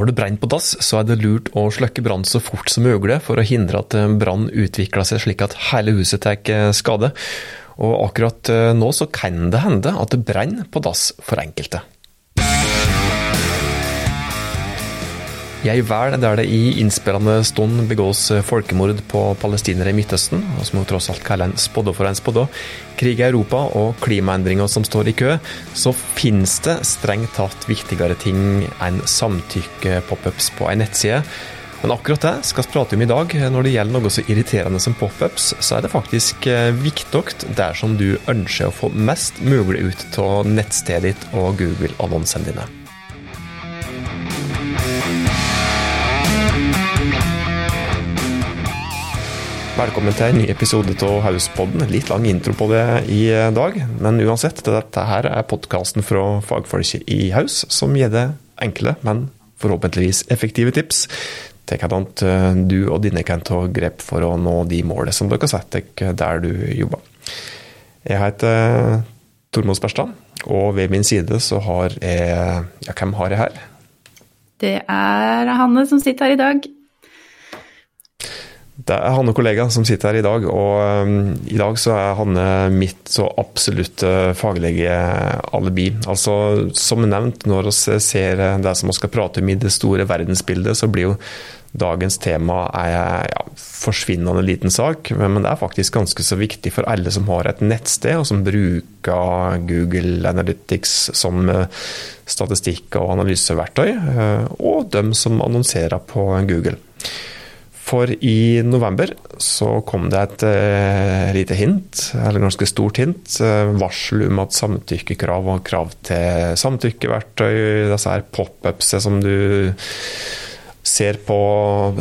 Når det brenner på dass, så er det lurt å slukke brann så fort som mulig for å hindre at brann utvikler seg slik at hele huset tar skade. Og akkurat nå så kan det hende at det brenner på dass for enkelte. Jeg vel der det i innspillende stund begås folkemord på palestinere i Midtøsten, og som jo tross alt kaller en spådde for en spådde, krig i Europa og klimaendringer som står i kø, så finnes det strengt tatt viktigere ting enn samtykke-popups på en nettside. Men akkurat det skal vi prate om i dag. Når det gjelder noe så irriterende som popups, så er det faktisk eh, viktig dersom du ønsker å få mest mulig ut av nettstedet ditt og Google-annonsene dine. Velkommen til en ny episode av Hauspodden. Litt lang intro på det i dag, men uansett, dette her er podkasten fra fagfolket i Haus, som gir deg enkle, men forhåpentligvis effektive tips til hvordan eh, du og dine kan ta grep for å nå de målene som dere setter dere der du jobber. Jeg heter eh, Tormod Sperstad, og ved min side så har jeg Ja, hvem har jeg her? Det er Hanne som sitter her i dag. Det er Hanne kollega som sitter her i dag, og um, i dag så er Hanne mitt så absolutte faglegealibi. Altså, som nevnt, når vi ser det som vi skal prate om i det store verdensbildet, så blir jo dagens tema ei ja, forsvinnende liten sak, men det er faktisk ganske så viktig for alle som har et nettsted, og som bruker Google Analytics som uh, statistikk- og analyseverktøy, uh, og dem som annonserer på Google. For i november så kom det et uh, lite hint, eller ganske stort hint, uh, varsel om at samtykkekrav og krav til samtykkeverktøy, disse her pop-ups som du ser på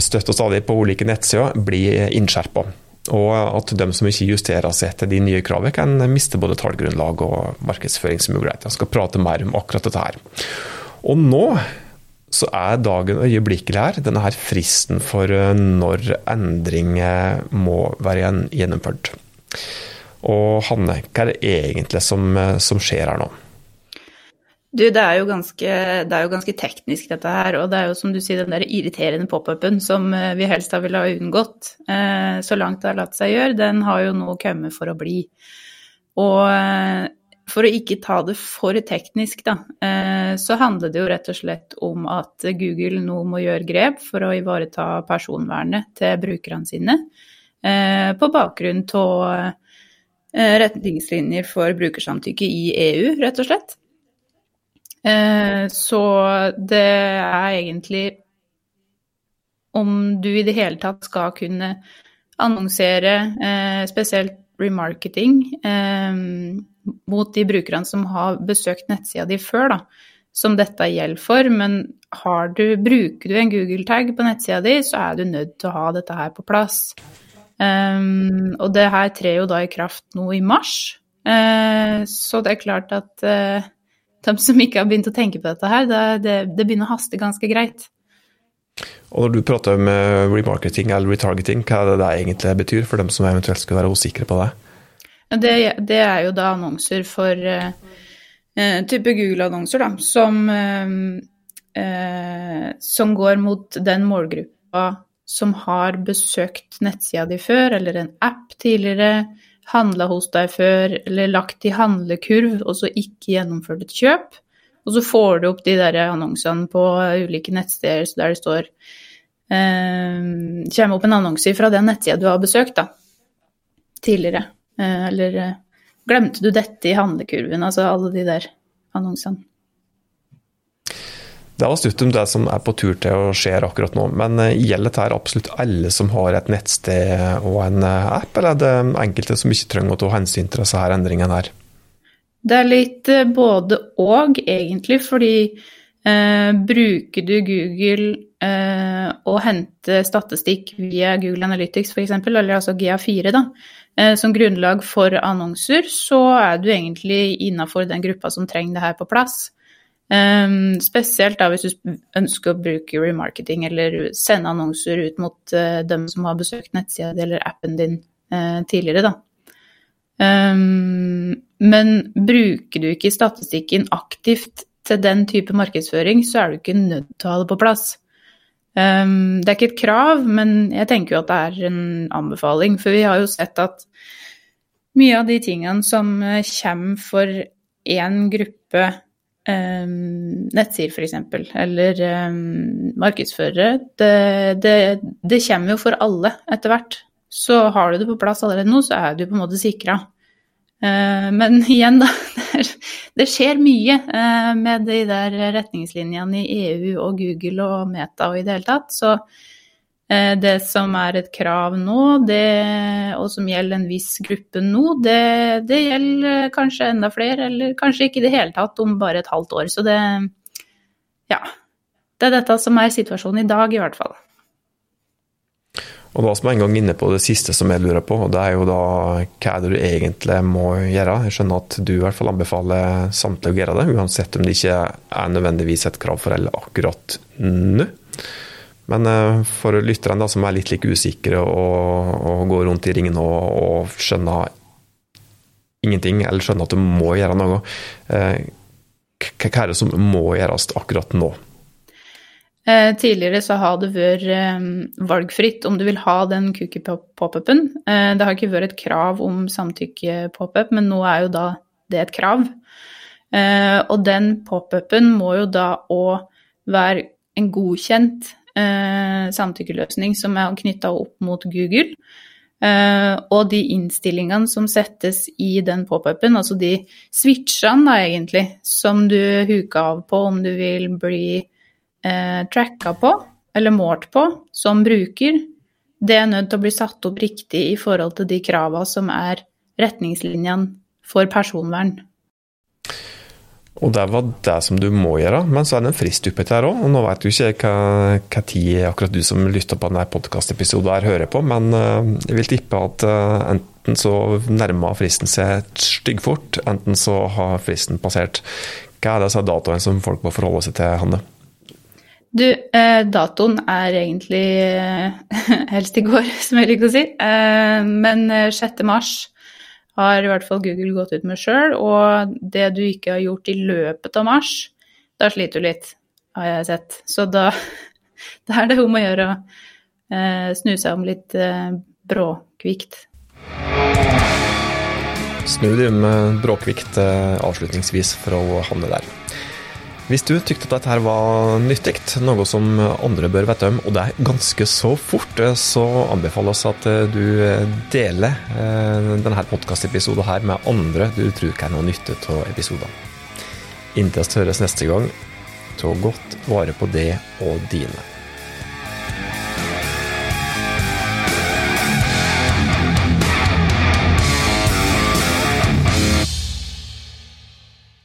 støtt og stadig på ulike nettsider, blir innskjerpa. Og at de som ikke justerer seg etter de nye kravene, kan miste både tallgrunnlag og markedsføringsmuligheter. Jeg skal prate mer om akkurat dette her. Og nå så er dagen øyeblikkelig her. Denne her fristen for eh, når endringer må være gjennomført. Og Hanne, hva er det egentlig som, eh, som skjer her nå? Du, det er, ganske, det er, jo ganske, teknisk, dette her. Og det er jo som du sier, den der irriterende pop-upen som eh, vi helst da ville ha unngått, så langt det har latt seg gjøre, den har jo nå kommet for å bli. Og for å ikke ta det for teknisk, da, eh, så handler det jo rett og slett om at Google nå må gjøre grep for å ivareta personvernet til brukerne sine, eh, på bakgrunn av eh, retningslinjer for brukersamtykke i EU, rett og slett. Så det er egentlig om du i det hele tatt skal kunne annonsere, spesielt remarketing, mot de brukerne som har besøkt nettsida di før, da, som dette gjelder for. Men du, bruker du en Google-tag på nettsida di, så er du nødt til å ha dette her på plass. Um, og det her trer jo da i kraft nå i mars, uh, så det er klart at uh, de som ikke har begynt å tenke på dette her, det, det, det begynner å haste ganske greit. Og når du prater om remarketing eller retargeting, hva er det det egentlig betyr for dem som eventuelt skulle være usikre på det? Det, det er jo da annonser for uh, type Google-annonser, da, som, uh, som går mot den målgruppa som har besøkt nettsida di før, eller en app tidligere, handla hos deg før, eller lagt i handlekurv og så ikke gjennomført et kjøp. Og så får du opp de der annonsene på ulike nettsteder der det står eh, Kommer opp en annonse fra den nettsida du har besøkt da, tidligere. Eh, eller eh, glemte du dette i handlekurven? Altså alle de der annonsene. Det var stutt om det som er på tur til å skje akkurat nå, men eh, gjelder dette absolutt alle som har et nettsted og en app, eller er det enkelte som ikke trenger å ta hensyn til disse her endringene her? Det er litt både og, egentlig, fordi eh, bruker du Google og hente statistikk via Google Analytics f.eks., eller altså GA4, da, Eh, som grunnlag for annonser, så er du egentlig innafor den gruppa som trenger det her på plass. Um, spesielt da hvis du ønsker å bruke remarketing eller sende annonser ut mot dem som har besøkt nettsida di eller appen din tidligere, da. Men bruker du ikke statistikken aktivt til den type markedsføring, så er du ikke nødt til å ha det på plass. Um, det er ikke et krav, men jeg tenker jo at det er en anbefaling. For vi har jo sett at mye av de tingene som eh, kommer for én gruppe um, nettsider, f.eks., eller um, markedsførere, det, det, det, kommer jo for alle etter hvert. Så har du det på plass allerede nå, så er du på en måte sikra. Men igjen, da. Det skjer mye eh, med de der retningslinjene i EU og Google og Meta og i det hele tatt. Så eh, det som er et krav nå, det, og som gjelder en viss gruppe nå, det, det, gjelder kanskje enda flere, eller kanskje ikke i det hele tatt om bare et halvt år. Så det Ja. Det er dette som er situasjonen i dag, i hvert fall. Og da som jeg en gang inne på det siste som jeg lurer på, og det er jo da hva er det du egentlig må gjøre. Jeg skjønner at du i hvert fall anbefaler samtlige å gjøre det, uansett om det ikke er nødvendigvis et krav for alle akkurat nå. Men eh, for lytterne som er litt like usikre og, og går rundt i ringen og, og, skjønner ingenting, eller skjønner at du må gjøre noe, eh, hva er det som må gjøres akkurat nå? Eh, tidligere så har det vært eh, valgfritt om du vil ha den cookie-pop-upen. Eh, det har ikke vært et krav om samtykke-pop-up, men nå er jo da det et krav. Og den pop-upen må jo da òg være en godkjent samtykkeløsning som er knytta opp mot Google. Og de innstillingene som settes i den pop-upen, altså de switchene da egentlig, som du huker av på om du vil bli eh, tracka på, eller målt på, som bruker, det er nødt til å bli satt opp riktig i forhold til de kravene som er retningslinjene for personvern. Og det var det som du må gjøre, men så er det en frist oppi her òg. Og nå vet du ikke hva, hva tid akkurat du som lytter på denne podkastepisoden her hører på, men uh, jeg vil tippe at uh, enten så nærmer fristen seg styggfort, enten så har fristen passert. Hva er disse datoene som folk må forholde seg til, Hanne? Du, eh, datoen er egentlig eh, helst i går, som jeg liker å si. Eh, men 6. Eh, mars har i hvert fall Google gått ut med sjøl. Og det du ikke har gjort i løpet av mars, da sliter du litt, har jeg sett. Så da, da er det om å gjøre å eh, snu seg om litt eh, bråkvikt. Snu deg om bråkvikt avslutningsvis for å havne der. Hvis du tykte at dette var nyttig, noe som andre bør vite om, og det er ganske så fort, så anbefaler oss at du deler eh, denne podkastepisoden med andre du tror kan ha nytte av episoder. Inntil vi høres neste gang, ta godt vare på det og dine.